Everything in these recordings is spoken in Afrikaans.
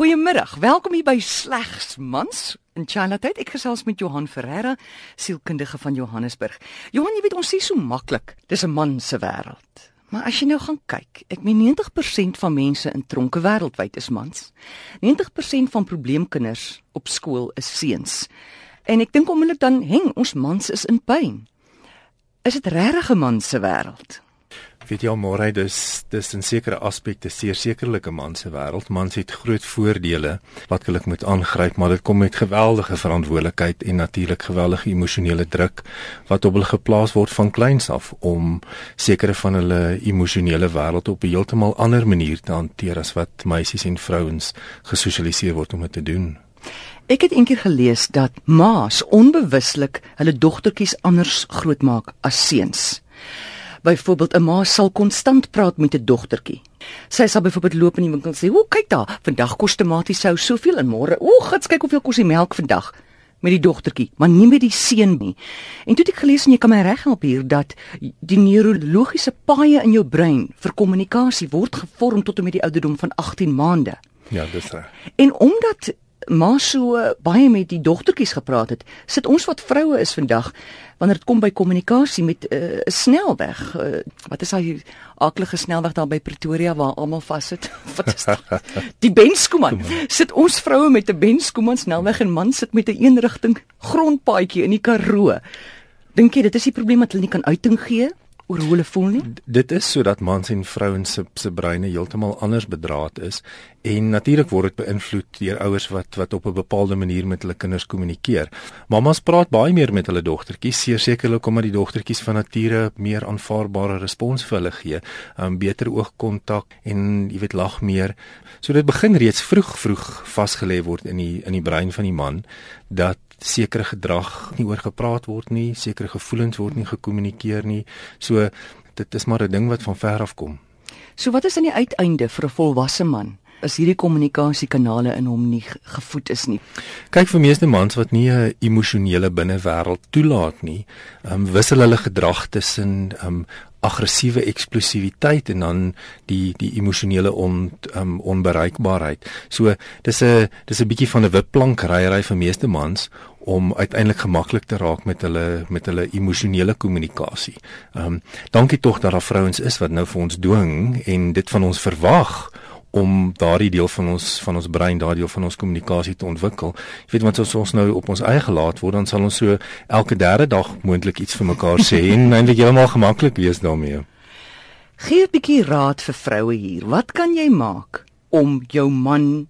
Goeiemiddag. Welkom hier by Slegs Mans in Chinatown. Ek gesels met Johan Ferreira, sielkundige van Johannesburg. Johan, jy weet ons sê so maklik, dis 'n man se wêreld. Maar as jy nou gaan kyk, ek meen 90% van mense in tronke wêreldwyd is mans. 90% van probleemkinders op skool is seuns. En ek dink onmiddellik dan heng ons mans is in pyn. Is dit regtig 'n man se wêreld? Weet jy almore dis dis in sekere aspekte seer sekerlik 'n man se wêreld mans het groot voordele wat hulle moet aangryp maar dit kom met geweldige verantwoordelikheid en natuurlik geweldige emosionele druk wat op hulle geplaas word van kleins af om sekere van hulle emosionele wêreld op 'n heeltemal ander manier te hanteer as wat meisies en vrouens gesosialiseer word om dit te doen Ek het eendag gelees dat ma's onbewuslik hulle dogtertjies anders grootmaak as seuns. Byvoorbeeld 'n ma sal konstant praat met 'n dogtertjie. Sy sal byvoorbeeld loop in die winkel en sê: "O, kyk daar, vandag kos tomatiesou soveel en môre, o, gits, kyk hoeveel kos die melk vandag." met die dogtertjie, maar nie met die seun nie. En toe het ek gelees en jy kan my reghelp hier dat die neurologiese paaie in jou brein vir kommunikasie word gevorm tot en met die ouderdom van 18 maande. Ja, dis reg. En omdat maar so baie met die dogtertjies gepraat het, sit ons wat vroue is vandag wanneer dit kom by kommunikasie met eh, 'n uh, snelweg. Uh, wat is daai aardige snelweg daar by Pretoria waar almal vassit? wat is dit? Die Benskoeman. Sit ons vroue met 'n Benskoeman snelweg en man sit met 'n eenrigting grondpaadjie in die Karoo. Dink jy dit is die probleem dat hulle nie kan uiting gee? Oor hoe hulle voel nie. D dit is sodat mans en vrouens se se breine heeltemal anders bedraad is en natuurlik word dit beïnvloed deur ouers wat wat op 'n bepaalde manier met hulle kinders kommunikeer. Mamas praat baie meer met hulle dogtertjies, sekerlik omdat die dogtertjies van nature meer aanvaarbare respons vir hulle gee, um, beter oogkontak en jy weet lag meer. So dit begin reeds vroeg vroeg vasgelê word in die in die brein van die man dat sekere gedrag nie oor gepraat word nie, sekere gevoelens word nie gekommunikeer nie. So dit is maar 'n ding wat van ver af kom. So wat is aan die uiteinde vir 'n volwasse man? As hierdie kommunikasiekanale in hom nie gevoed is nie. Kyk vir meeste mans wat nie 'n emosionele binnewêreld toelaat nie, um, wissel hulle gedrag tussen um, aggressiewe eksplosiwiteit en dan die die emosionele on um, onbereikbaarheid. So dis 'n dis 'n bietjie van 'n wipplank ryery vir meeste mans om uiteindelik gemaklik te raak met hulle met hulle emosionele kommunikasie. Ehm um, dankie tog dat daar vrouens is wat nou vir ons dwing en dit van ons verwag om daardie deel van ons van ons brein, daardie deel van ons kommunikasie te ontwikkel. Jy weet want as ons nou op ons eie gelaat word, dan sal ons so elke derde dag moontlik iets vir mekaar sê en eintlik heeltemal gemaklik wees daarmee. Gee 'n bietjie raad vir vroue hier. Wat kan jy maak om jou man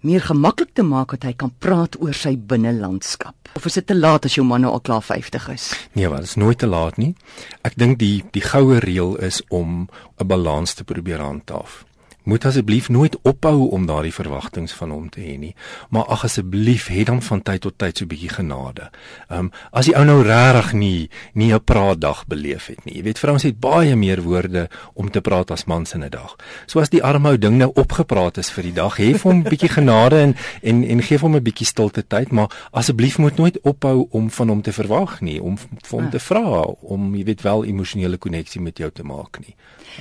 meer gemaklik te maak dat hy kan praat oor sy binnelandskap? Of is dit te laat as jou man nou al klaar 50 is? Nee, wat is nooit te laat nie. Ek dink die die goue reël is om 'n balans te probeer handhaaf moet asseblief nooit ophou om daardie verwagtinge van hom te hê nie. Maar ag asseblief, hê dan van tyd tot tyd so 'n bietjie genade. Ehm um, as die ou nou regtig nie nie 'n praatdag beleef het nie. Jy weet vrouens het baie meer woorde om te praat as mans in 'n dag. So as die arme ou ding nou opgepraat is vir die dag, hê vir hom 'n bietjie genade en en en gee hom 'n bietjie stilte tyd, maar asseblief moet nooit ophou om van hom te verwag nie, om vir ja. te vra om jy weet wel emosionele koneksie met jou te maak nie.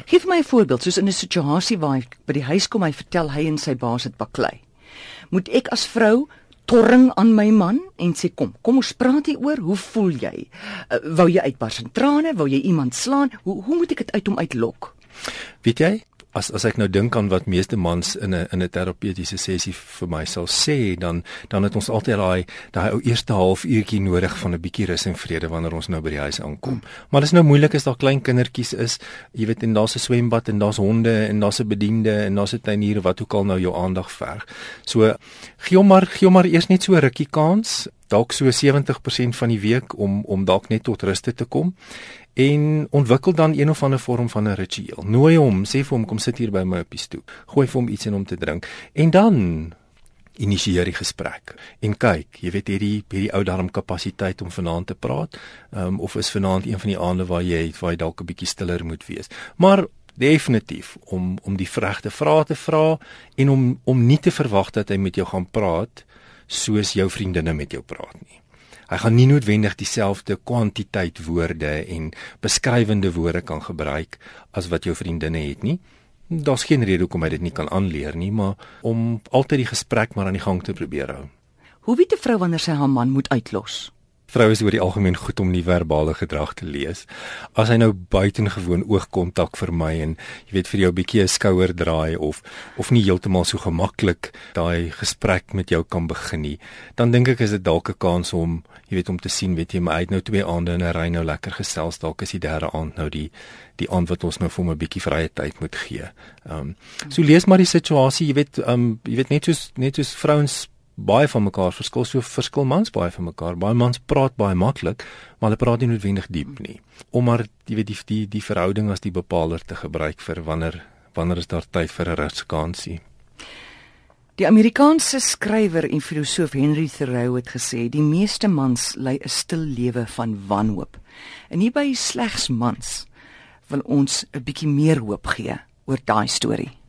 Geef my 'n voorbeeld, soos in 'n situasie waar by die huis kom, hy vertel hy en sy baas het baklei. Moet ek as vrou torring aan my man en sê kom, kom ons praat hier oor, hoe voel jy? Uh, wou jy uitbars in trane? Wou jy iemand slaan? Hoe hoe moet ek dit uit hom uitlok? Weet jy, as as ek nou dink aan wat meeste mans in 'n in 'n terapeutiese sessie vir my sal sê, dan dan het ons altyd daai daai ou eerste halfuurtjie nodig van 'n bietjie rus en vrede wanneer ons nou by die huis aankom. Maar dit is nou moeilik as daar klein kindertjies is, jy weet en daar's 'n swembad en daar's honde en daar's 'n bediende en daar's 'n tuinier wat ook al nou jou aandag verg. So gee hom maar gee hom maar eers net so 'n rukkie kans dalk so 70% van die week om om dalk net tot rus te kom en ontwikkel dan een of ander vorm van 'n ritueel. Nooi hom, sê vir hom kom sit hier by my op die stoep. Gooi vir hom iets in om te drink en dan initieer die gesprek. En kyk, jy weet hierdie hierdie ou darm kapasiteit om vanaand te praat, um, of is vanaand een van die aande waar jy waar jy dalk 'n bietjie stiller moet wees. Maar definitief om om die regte vrae te vra en om om nie te verwag dat hy met jou gaan praat soos jou vriendinne met jou praat nie. Hy gaan nie noodwendig dieselfde kwantiteit woorde en beskrywende woorde kan gebruik as wat jou vriendinne het nie. Daar's geen rede hoekom hy dit nie kan aanleer nie, maar om altyd die gesprek maar aan die gang te probeer hou. Hoe weet 'n vrou wanneer sy haar man moet uitlos? Vroue is oor die algemeen goed om nie verbale gedrag te lees. As hy nou buitengewoon oogkontak vermy en jy weet vir jou 'n bietjie 'n skouer draai of of nie heeltemal so gemaklik daai gesprek met jou kan begin nie, dan dink ek is dit dalk 'n kans om jy weet om te sien weet jy my uit nou twee aande in 'n ry nou lekker gesels dalk is die derde aand nou die die aand wat ons nou vir 'n bietjie vrye tyd moet gee. Ehm um, so lees maar die situasie, jy weet ehm um, jy weet net soos net soos vrouens baie van mekaar verskil so verskil mans baie van mekaar. Baie mans praat baie maklik, maar hulle praat nie noodwendig diep nie. Om maar jy weet die die die verhouding as die bepaler te gebruik vir wanneer wanneer is daar tyd vir 'n ruskansie. Die Amerikaanse skrywer en filosoof Henry Thoreau het gesê die meeste mans lei 'n stil lewe van wanhoop. En hierby slegs mans wil ons 'n bietjie meer hoop gee oor daai storie.